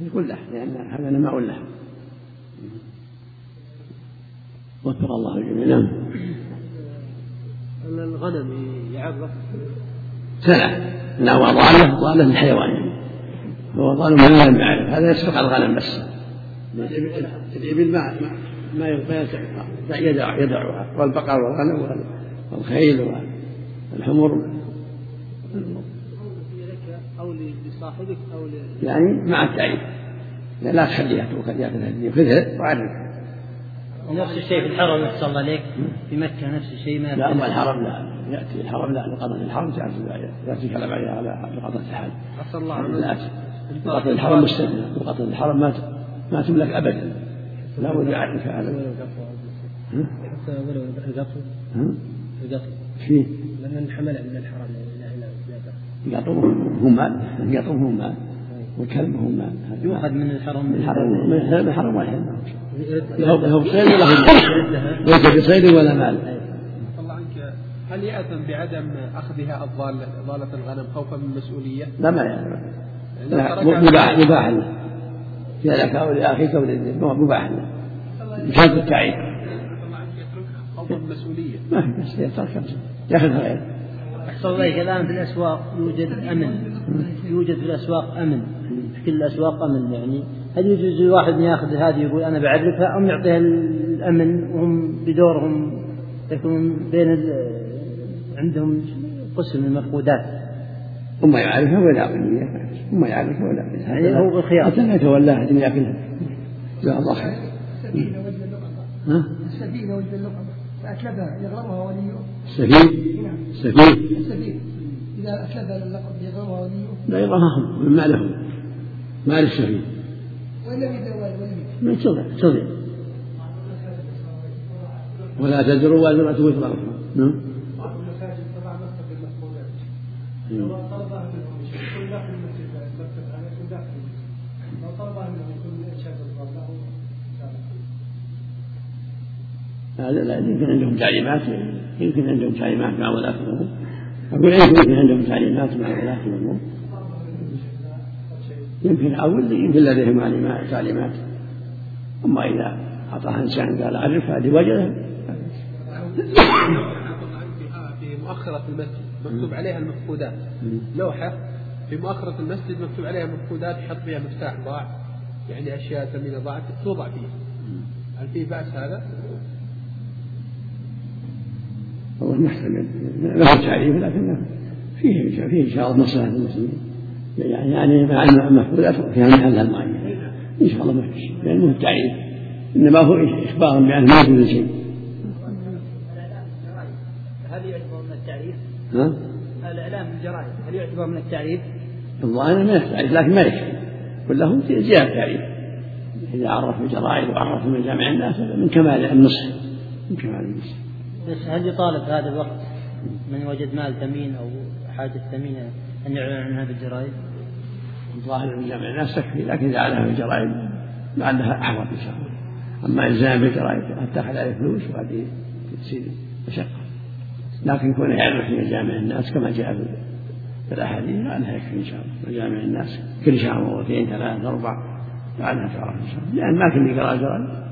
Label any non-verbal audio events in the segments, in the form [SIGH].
يقول له لأن هذا نماء له وفق الله الجميع. نعم. الغنم يعرف. سنة نعم ضالة ضالة الحيوان يعني هو ضال من لم يعرف هذا يسبق الغنم بس. الإبل ما ما يدع يدعها. والبقر والغنم والخيل والحمر أو لصاحبك أو يعني مع التعريف. لا تخليها تؤخذ يأخذها خذها وعرفها نفس الشيء في الحرم أحسن الله عليك. في مكة نفس الشيء ما لا أما الحرم لا. يأتي الحرم لا لقضاء الحرم يأتي كلام عليها على لقضاء الحج أحسن الله لا لقضاء الحرم مستثنى لقضاء الحرم ما ما تملك أبدا. لا بد يعرف هذا ولو القطو القطو فيه. لمن حمله من الحرم هو مال هو مال والكلب هو مال يؤخذ من الحرم. من الحرم من الحرم ولا يحل له صيد ولا ليس بصيد ولا مال. الله عنك هل يأثم بعدم أخذها الضالة ضالة الغنم خوفا من المسؤولية؟ لا ما يأثم. مباح مباح. له في لك أو لأخيك أو مباح. له بشرط التعيين. خوفا من المسؤولية ما في بس يترك ياخذ غيره أحسن الله الآن في الأسواق يوجد أمن. يوجد في الأسواق أمن. في كل الأسواق أمن يعني. هل يجوز لواحد أن يأخذ هذه يقول أنا بعرفها أم يعطيها الأمن وهم بدورهم يكون بين عندهم قسم من المفقودات؟ ثم يعرفها ولا أمنية ثم يعرفها ولا يعني هو بالخيار. حتى لا يتولاها الدنيا ياكلها جزاه الله خير. السفينة ولد اللقطة السفينة ولد اللقطة فأتلفها يغرمها وليه السفين السفينة إذا أتلفها اللقب وليه لا يضرهم من مالهم مال السفين وإن لم يتزوج ولم ما تضيع تضيع. ولا تزر وازرة وزر أخرى نعم. هذا لا يمكن عندهم تعليمات. يمكن عندهم تعليمات مع ولاة الأمور أقول يمكن عندهم تعليمات مع ولاة الأمور يمكن أو يمكن لديهم تعليمات. أما إذا أعطاها إنسان قال أعرفها لوجهه في مؤخرة المسجد مكتوب عليها المفقودات. لوحة. في مؤخرة المسجد مكتوب عليها مفقودات يحط فيها مفتاح ضاع. يعني أشياء ثمينة ضاعت توضع فيها. هل في بأس هذا؟ هو محتمل. له تعريف لكن فيه فيه إن شاء الله مصلحة المسلمين. يعني يعني مع المفقودات فيها محلها المعين إن شاء الله ما في شيء. لأنه التعريف إنما هو إخبار بأنه ما يجوز شيء. هل يعتبر من التعريف؟ ها؟ الإعلام بالجرائد هل يعتبر من التعريف؟ الظاهر من التعريف لكن ما يكفي. كله زيادة تعريف إذا عرف الجرائد وعرف من جامع الناس من كمال النصح. من كمال النصح. بس هل يطالب في هذا الوقت من وجد مال ثمين أو حاجة ثمينة أن يعلن عنها بالجرائد؟ الظاهر من جامع الناس تكفي لكن إذا عليها بالجرائد لعلها أعظم إن شاء الله أما إلزام بالجرائد حتى أخذ عليه فلوس وهذه تصير مشقة لكن كونه يعرف في جامع الناس كما جاء في الأحاديث لعلها يكفي إن شاء الله جامع الناس كل شهر مرتين ثلاث أربع لعلها تعرف إن شاء الله لأن ما كل يقرأ الجرائد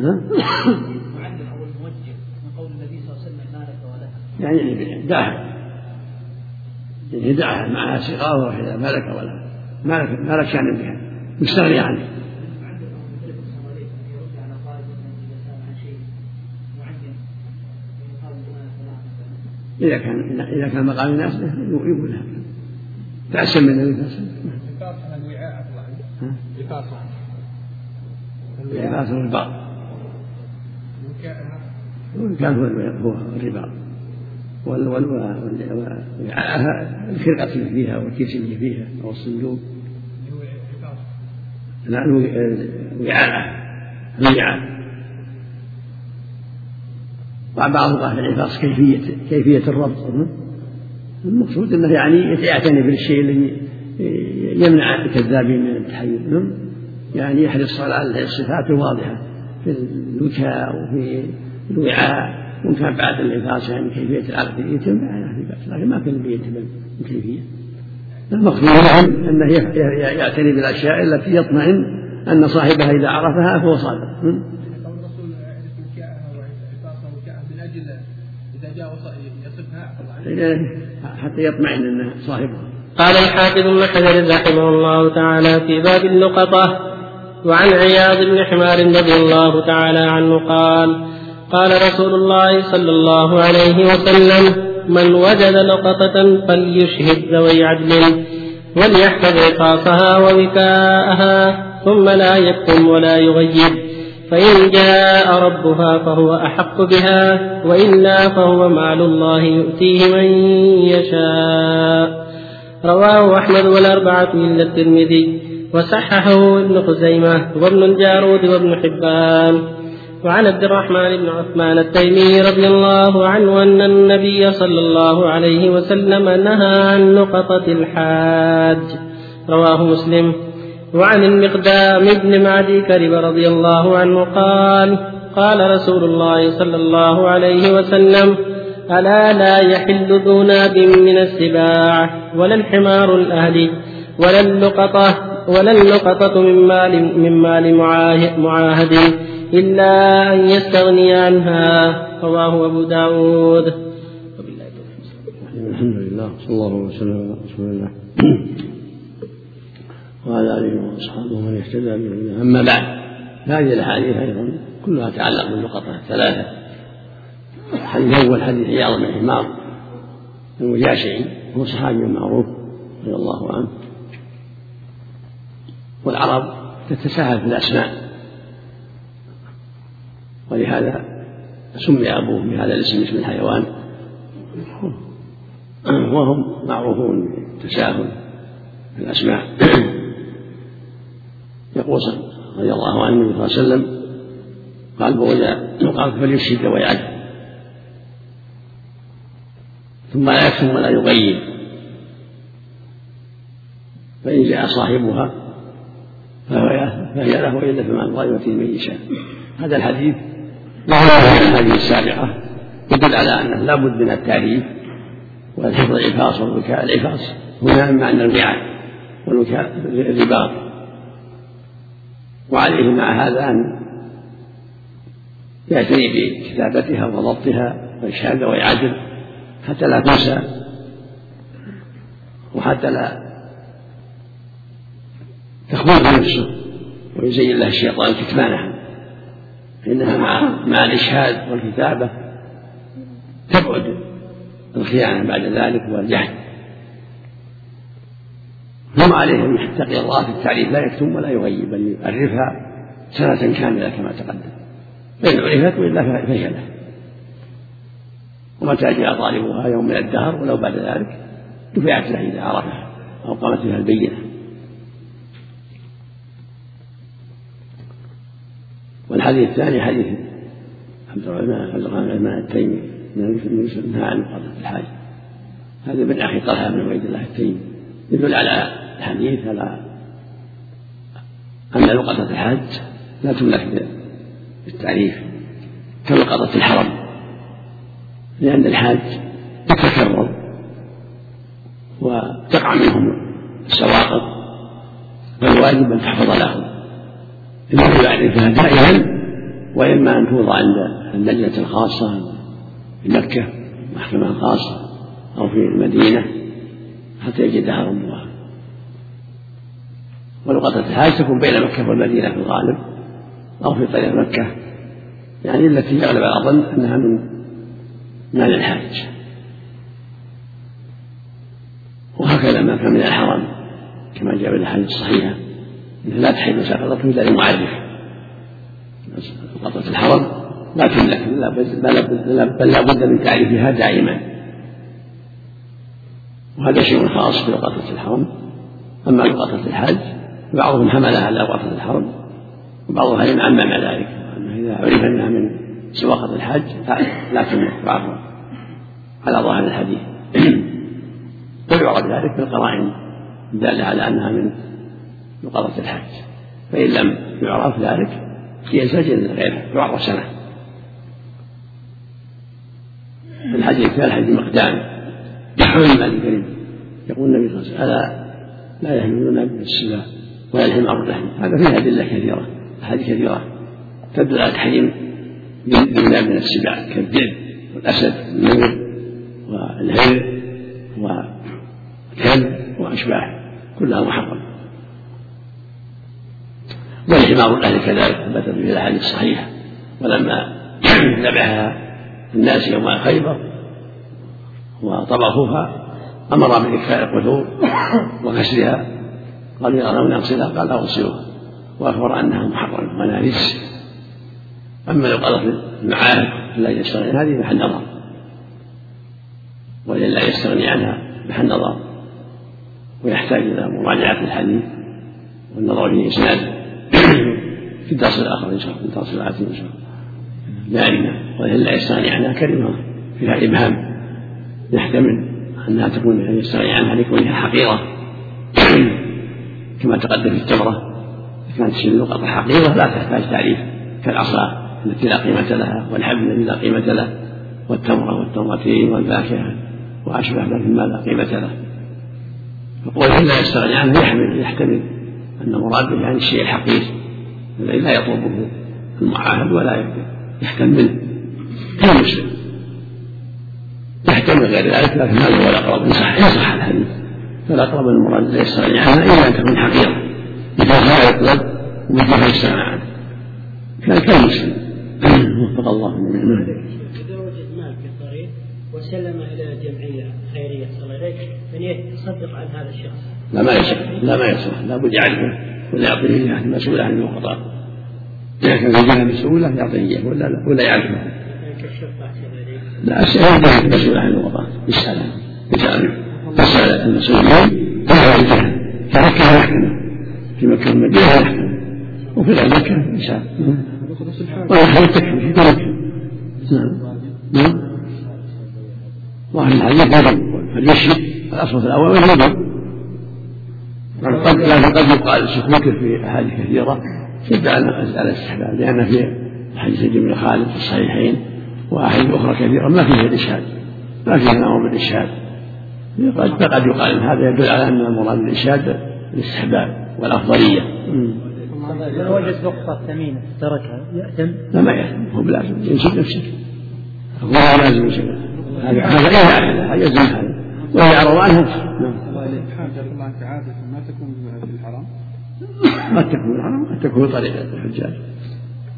المعلم أو الموجه من قول النبي صلى الله عليه وسلم مالك ولها يعني دعها. يعني دعها معها سقاوة وإذا ملك ولا. مالك مالك شأن بها. مستغني عنه. إذا كان إذا كان مقام الناس يقول تأسم من النبي صلى الله عليه الوعاء. لباسه لباس الرباط كان هو هو الرباط الخرقة اللي فيها والكيس اللي فيها أو الصندوق. لا الوعاء الوعاء وبعض في العفاص كيفية كيفية الربط المقصود إنه يعني يعتني بالشيء الذي يمنع الكذابين من التحيز يعني يحرص على الصفات الواضحة في الوكاء وفي الوعاء وإن كان بعد الإنفاس يعني كيفية العقد يتم لا في بأس لكن ما كان بيتم الكيفية. المقصود لهم أنه يعتني بالأشياء التي يطمئن أن صاحبها إذا عرفها فهو صادق. يصفها حتى يطمئن أنه صاحبها. قال الحافظ ابن حجر رحمه الله تعالى في باب اللقطة وعن عياض بن حمار رضي الله تعالى عنه قال قال رسول الله صلى الله عليه وسلم من وجد لقطة فليشهد ذوي عدل وليحفظ عقاصها ووكاءها ثم لا يكتم ولا يغيب فإن جاء ربها فهو أحق بها وإلا فهو مال الله يؤتيه من يشاء. رواه أحمد والأربعة إلا الترمذي. وصححه ابن خزيمة وابن الجارود وابن حبان. وعن عبد الرحمن بن عثمان التيمي رضي الله عنه أن النبي صلى الله عليه وسلم نهى عن لقطة الحاج. رواه مسلم. وعن المقدام بن معدي كرب رضي الله عنه قال قال رسول الله صلى الله عليه وسلم ألا لا يحل ذو ناب من السباع ولا الحمار الأهلي ولا اللقطة ولا اللقطة من مال من مال معاهد إلا أن يستغني عنها. رواه أبو داود. الحمد لله صلى الله وسلم على رسول الله. وعلى آله وأصحابه من اهتدى بهداه. أما بعد هذه الأحاديث أيضا كلها تتعلق باللقطة الثلاثة. الحديث الأول حديث عياض بن حمار المجاشعي هو صحابي معروف رضي الله عنه. والعرب تتساهل في الأسماء. ولهذا سمي أبوه بهذا الاسم اسم الحيوان. وهم معروفون بالتساهل في الأسماء. يقول رضي الله عنه النبي صلى الله عليه وسلم قال وإذا قال فليشهد ويعد. ثم لا يكتم ولا يغيب. فإن جاء صاحبها فهي له وإلا فمع الله يؤتي من يشاء. هذا الحديث وهو الأحاديث السابقة يدل على أنه لا بد من التعريف والحفظ العفاص والوكاء. العفاص هنا من معنى الوعاء والوكاء الرباط. وعليه مع هذا أن يعتني بكتابتها وضبطها وإشهاد ويعدل حتى لا تنسى وحتى لا تخبره نفسه ويزين له الشيطان كتمانها. فإنها مع مع الإشهاد والكتابة تبعد الخيانة بعد ذلك والجهل. هم عليه أن يتقي الله في التعريف لا يكتم ولا يغيب بل يعرفها سنة كاملة كما تقدم. فإن عرفت وإلا له. ومتى جاء طالبها يوم من الدهر ولو بعد ذلك دفعت له إذا عرفها أو قامت بها البينة. والحديث الثاني حديث عبد الرحمن عبد الرحمن التيمي من يوسف نهى عن قضاء الحاج هذا من أخي طلحة بن عبيد الله التيمي. يدل على الحديث على أن لقطة الحج لا تملك بالتعريف كلقطة الحرم لأن الحاج يتكرر وتقع منهم السواقط فالواجب أن تحفظ لهم. إما يعرفها دائما وإما أن توضع عند اللجنة الخاصة في مكة محكمة خاصة أو في المدينة حتى يجدها ربها ولقطة الحاج تكون بين مكة والمدينة في الغالب أو في طريق مكة. يعني التي يغلب على الظن أنها من مال الحاج. وهكذا ما كان من الحرم كما جاء في الأحاديث الصحيحة أنها لا تحل ساقطته إلا لمعرف لقطة الحرم لا تملك بل لا بد من تعريفها دائما. وهذا شيء خاص بلقطة الحرم. أما لقطة الحج بعضهم حملها على لقطة الحرم وبعض أهل عمم ذلك. أنه إذا عرف أنها من سواقة الحج لا تملك بعضهم على ظاهر الحديث. [CLEARS THROAT] ويعرف ذلك بالقرائن الدالة على أنها من لقطة الحج فإن لم يعرف ذلك ينسجن غيره يعرف سنة الحديث الثالث حديث مقدام يحول المال الكريم يقول النبي صلى الله عليه وسلم ألا لا يحملون من السباع ولا الحمار اللحم هذا فيه أدلة كثيرة أحاديث كثيرة. تدل على تحريم من من السباع كالذئب والأسد والنمر والهر والكلب وأشباه كلها محرمة. والحمار الأهل كذلك ثبت في الأحاديث الصحيحة. ولما [CLEARS THROAT] ذبحها الناس يوم خيبر وطبخوها أمر بإكفاء القدور وكسرها قالوا يرون نغسلها قال لا أغسلوها وأخبر أنها محرمة وأنها رجس أما لو قالت المعاهد لا يستغني هذه محل نظر. ولله يستغني عنها محل نظر. ويحتاج إلى مراجعة الحديث والنظر في إسناده. في الدرس الآخر إن شاء الله في الدرس الآتي إن شاء الله. لأن ولله يستغني عنها كلمة فيها إبهام. يحتمل أنها تكون يستغني عنها لكونها حقيرة كما تقدم في التمرة كانت اللقطة حقيرة لا تحتاج تعريف. كالعصا التي لا قيمة لها والحبل الذي لا قيمة له والتمرة والتمرتين والفاكهة وأشبه ذلك ما لا قيمة له. فقول لا يستغني عنه يحمل يحتمل أن مراد به يعني الشيء الحقير الذي لا يطلبه المعاهد ولا يحتمل كالمسلم يحتمل غير ذلك لكن هذا هو الأقرب. إن صح إن صح الحديث. فالأقرب المراد لا يستغني عنها إلا أن تكون حقيرة بجهة لا يطلب وبجهة يستغنى عنه كالمسلم وفق الله من إذا وجد مال في الطريق وسلم إلى جمعية خيرية صلى الله عليه أن يتصدق عن هذا الشخص. لا ما يصح لا ما يصح لابد يعرفه ولا يعطيه اياه المسؤول عن الوقطاء إذا كان في جهه مسؤوله يعطيه إياه ولا لا ولا يعرفه لا الشهيد المسؤول عن الوقطاء يسال يسال يسال المسؤولين فهو الجهه كمكه يحكمه في مكه والمدينه يحكمه وفي غير مكه يسال ويحكم التكفير في مكه نعم. نعم. ظاهر الحديث نظر فليشهد الأصل في الأول نظر قد لكن قد يقال سكوته في احاديث كثيره شد على الاستحباب لأن في حديث بن خالد في الصحيحين وأحاديث أخرى كثيرة ما فيها الإشهاد ما فيها نوع بالإشهاد. قد قد يقال هذا يدل على أن المراد بالإشهاد الاستحباب والأفضلية. لو وجد نقطة ثمينة تركها يأتم؟ لا ما يأتم هو بلازم ينشد نفسه. هو لازم ينشد. هذا هذا إذا هذا يلزم هذا. وهي يعرض عنه نعم. الله عادة ما تكون في الحرم قد تكون الحرم قد تكون طريقة الحجاج.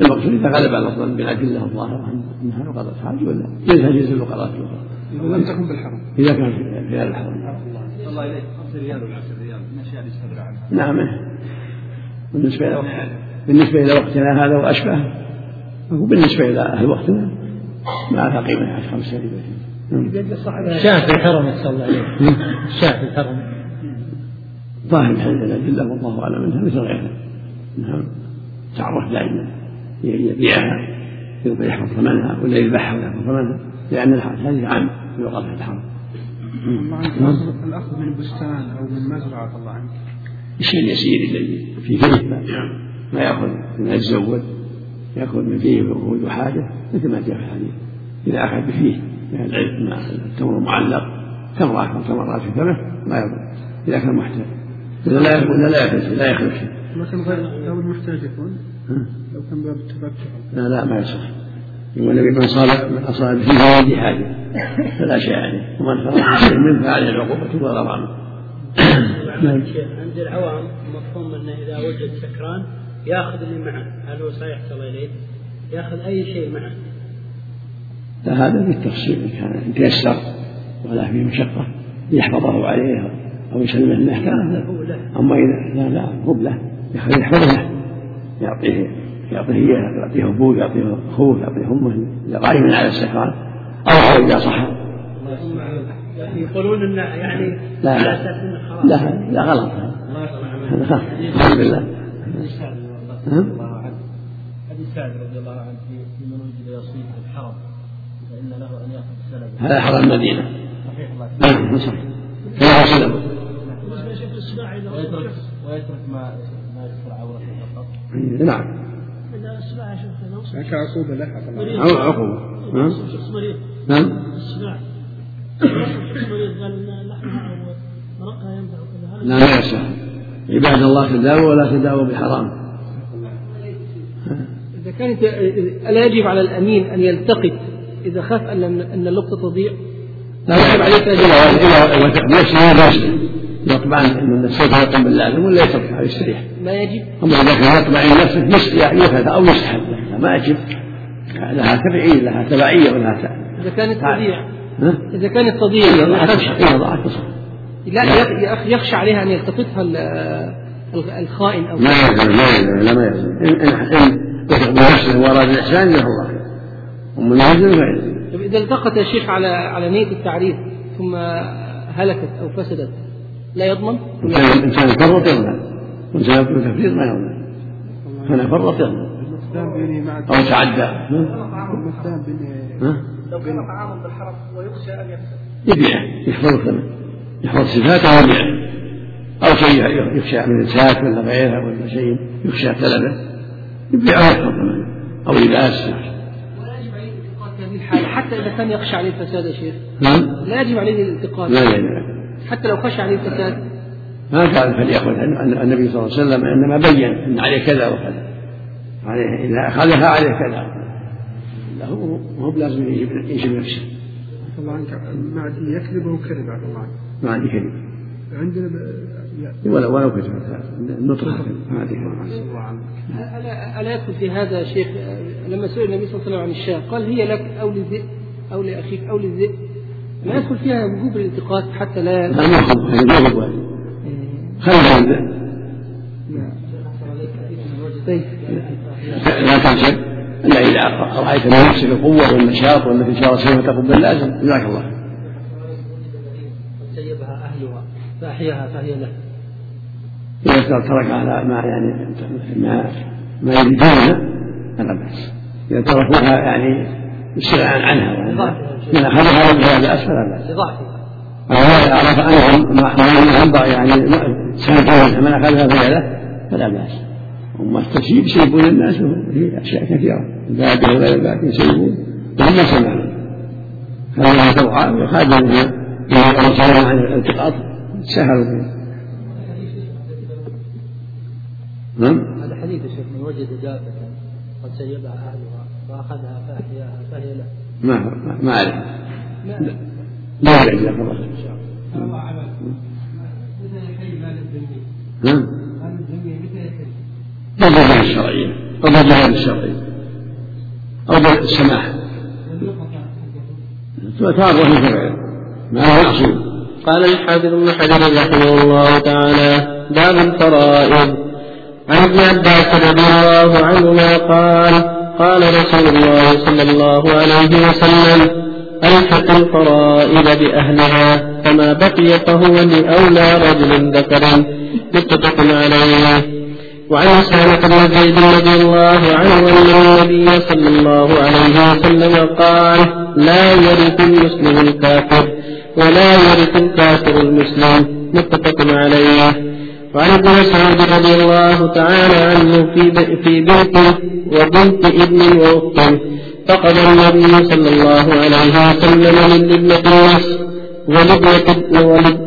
المقصود إذا غلب على الظن بالأدلة الظاهرة أنها نقضت حاج ولا؟ جنس النقضات الأخرى إذا لم تكن بالحرم إذا كان في في الحرم الله إليك خمس ريال ولا عشر ريال من الأشياء اللي يستدرى عنها نعم. بالنسبة إلى بالنسبة إلى وقتنا هذا وأشبه فهو بالنسبة إلى أهل وقتنا ما لها قيمة عشر خمس ريال شاة في الحرم صلى الله عليه شاة في الحرم. ظاهر الأدلة والله أعلم منها مثل غيرها نعم. تعرف دائما. يبيعها يحفظ ثمنها ولا يذبحها ولا يحفظ ثمنها لأن هذه عام في وقت الحرم. الأخذ من بستان أو من مزرعة الله عنك. الشيء اليسير الذي في فيه ما يأخذ من يتزود يأخذ من فيه وجود حاجة مثل ما جاء في الحديث. إذا أخذ بفيه من العلم مع التمر المعلق تمر أكثر تمرات في فمه ما يضر. إذا كان محتاج. إذا لا يكون لا يخرج لا يخرج شيء. لكن لو المحتاج يكون؟ لو كان باب التبتع. لا لا ما يصح. يقول النبي من صاب من اصاب فيه حاجة فلا شيء عليه. ومن فرق شيء منه فعليه العقوبة والغرامه [COUGHS] عند العوام مفهوم انه إذا وجد سكران يأخذ اللي معه. هل هو صحيح صلى إليه؟ يأخذ أي شيء معه. لا هذا بالتفصيل ان كان تيسر ولا فيه مشقة يحفظه عليه أو يسلمه له كان أما إذا لا لا هو له يحفظه له يعطيه يعطيه إياه يعطيه أبوه يعطيه أخوه يعطيه أمه إذا غائب على السكران أو هو إذا صح. يقولون انه يعني لا على لا لا لا غلط. هذا غلط الحمد لله. حديث سعد رضي الله عنه. في من وجد يصيب في الحرم فان له ان ياخذ السلب هذا حرم المدينة. صحيح الله. نعم صحيح. كما سلم ويترك ويترك ما ما يذكر عورته فقط. نعم. يا شيخ كعقوبة له أو عقوبة نعم. شخص مريض نعم. السباع شخص مريض قال لحمها أو لا لا يصح عباد الله تداووا ولا تداووا بحرام. إذا كانت ألا يجب على الأمين أن يلتقط إذا خاف أن أن اللقطة تضيع؟ لا يجب عليك إذا لا يصلح يطمع ان السوف يقوم باللازم ولا يتركها يستريح ما يجب اما اذا كان يطمع ان نفسه يفعل أو يسحب ما يجب لها تبعيه لها تبعيه ولها اذا كانت تضيع اذا كانت تضيع اذا ضاعت لا يخشى عليها ان يلتقطها الخائن أو ما يلزم ما يلزم لا ما يلزم ان وثق بنفسه واراد الاحسان له يلزم فيلزم إذا التقط يا شيخ على على نية التعريف ثم هلكت أو فسدت لا يضمن؟ الانسان فرط يضمن. وانسان يكون تفريط ما يضمن. كان فرط يضمن. أو تعدى. لو كان طعاما بالحرم ويخشى أن يفسد يبيعه يحفظ الثمن يحفظ صفاته ويبيعه أو شيء يخشى من انساك ولا غيرها ولا شيء يخشى تلفه يبيعه ويحفظ ثمنه أو لباس حتى إذا كان يخشى عليه الفساد يا شيخ. نعم. لا يجب عليه الالتقاط لا يجب حتى لو خشى عليه الفساد. ما قال فليأخذ النبي صلى الله عليه وسلم إنما بين أن عليه كذا وكذا. عليه إذا أخذها عليه كذا. له هو بلازم يجيب نفسه. الله عنك. ما عندي يكذب وهو كذب على الله ما عندي كذب. عندنا ولو ولو ما عندي ألا ألا يدخل في هذا شيخ لما سئل النبي صلى الله عليه وسلم عن الشاة قال هي لك أو للذئب أو لأخيك أو للذئب لا يدخل فيها وجوب الالتقاط حتى لا لا ما هذا ما خلف لا تنسى. إلا إذا رأيت من نفسك القوة والنشاط ان شاء الله سوف تقوم باللازم جزاك الله سيبها اهلها فاحياها فهي له. إذا ترك على ما يعني ما ما يريدونها فلا بأس. إذا تركوها يعني استغناء عنها من أخذها بها بأس فلا بأس. أو عرف أنهم ما يعني سنة من أخذها فهي له فلا بأس. أما التسييب يسيبون الناس في أشياء كثيرة. الباقي وغير الباقي يسيبون وهم ما سمعوا هذا وخادم إذا أرسلوا عن الالتقاط. فيه نعم. هذا حديث الشيخ من وجد دابة قد سيبها أهلها فأخذها فأحياها فهي له. ما ما أعرف. لا. يعرف جزاك الله. خير نعم بالضبط الشرعية أو بالجهاد الشرعي أو بالسماح تعرض ما هو معصوم قال الحافظ ابن حجر رحمه الله تعالى باب الفرائض. عن ابن عباس رضي الله عنهما قال قال رسول الله صلى الله عليه وسلم ألحق الفرائض بأهلها فما بقي فهو لأولى رجل ذكر. متفق عليه. وعن أسامة بن زيد رضي الله عنه أن النبي صلى الله عليه وسلم قال لا يرث المسلم الكافر. ولا يرث الكافر المسلم. متفق عليه. وعن ابن مسعود رضي الله تعالى عنه في في بنت وبنت ابن واخت فقد النبي صلى الله عليه وسلم من لابنة النصف ولابنة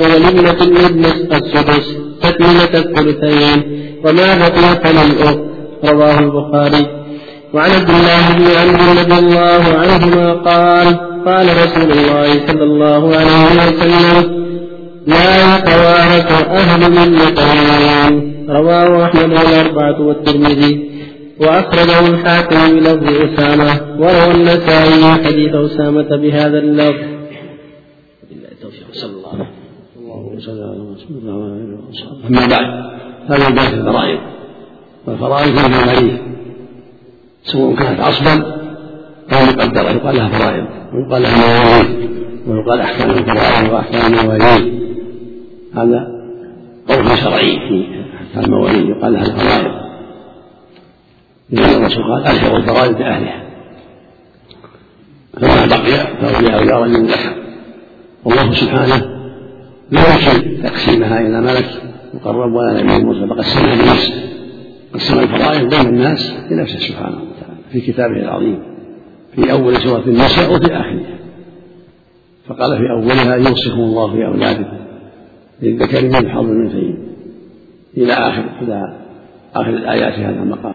ولابنة الابن السدس تكملة الثلثين. وما بقي فللأخت رواه البخاري. وعن عبد الله بن عمرو رضي الله عنهما قال قال رسول الله صلى الله عليه وسلم لا يتوارث أهل ملتين رواه أحمد والأربعة والترمذي وأخرجه الحاكم بلفظ أسامة وروى النسائي حديث أسامة بهذا اللفظ. التوفيق صلى الله عليه وسلم. أما بعد هذا من باب الفرائض والفرائض هي المواريث سواء كانت عصبا أو مقدرة يقال لها فرائض. ويقال لها مواريث ويقال أحكام الفرائض وأحكام المواريث هذا قول شرعي في أحكام المواريث يقال لها الفرائض. لأن الرسول قال ألحقوا الفرائض بأهلها فما بقي فهو لأولى رجل ذكر والله سبحانه لا يحسن تقسيمها إلى ملك مقرب ولا نبي مرسل. فقسمها بنفسه قسم الفرائض بين الناس بنفسه سبحانه وتعالى في كتابه العظيم. في أول سورة النساء وفي آخرها. فقال في أولها يوصيكم الله في أولادكم للذكر مثل حظ الأنثيين إلى آخر إلى آخر الآيات في هذا المقام.